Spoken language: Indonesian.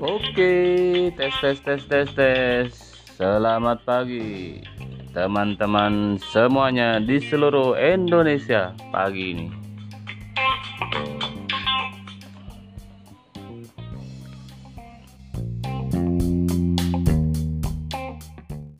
Oke, tes tes tes tes tes. Selamat pagi teman-teman semuanya di seluruh Indonesia pagi ini.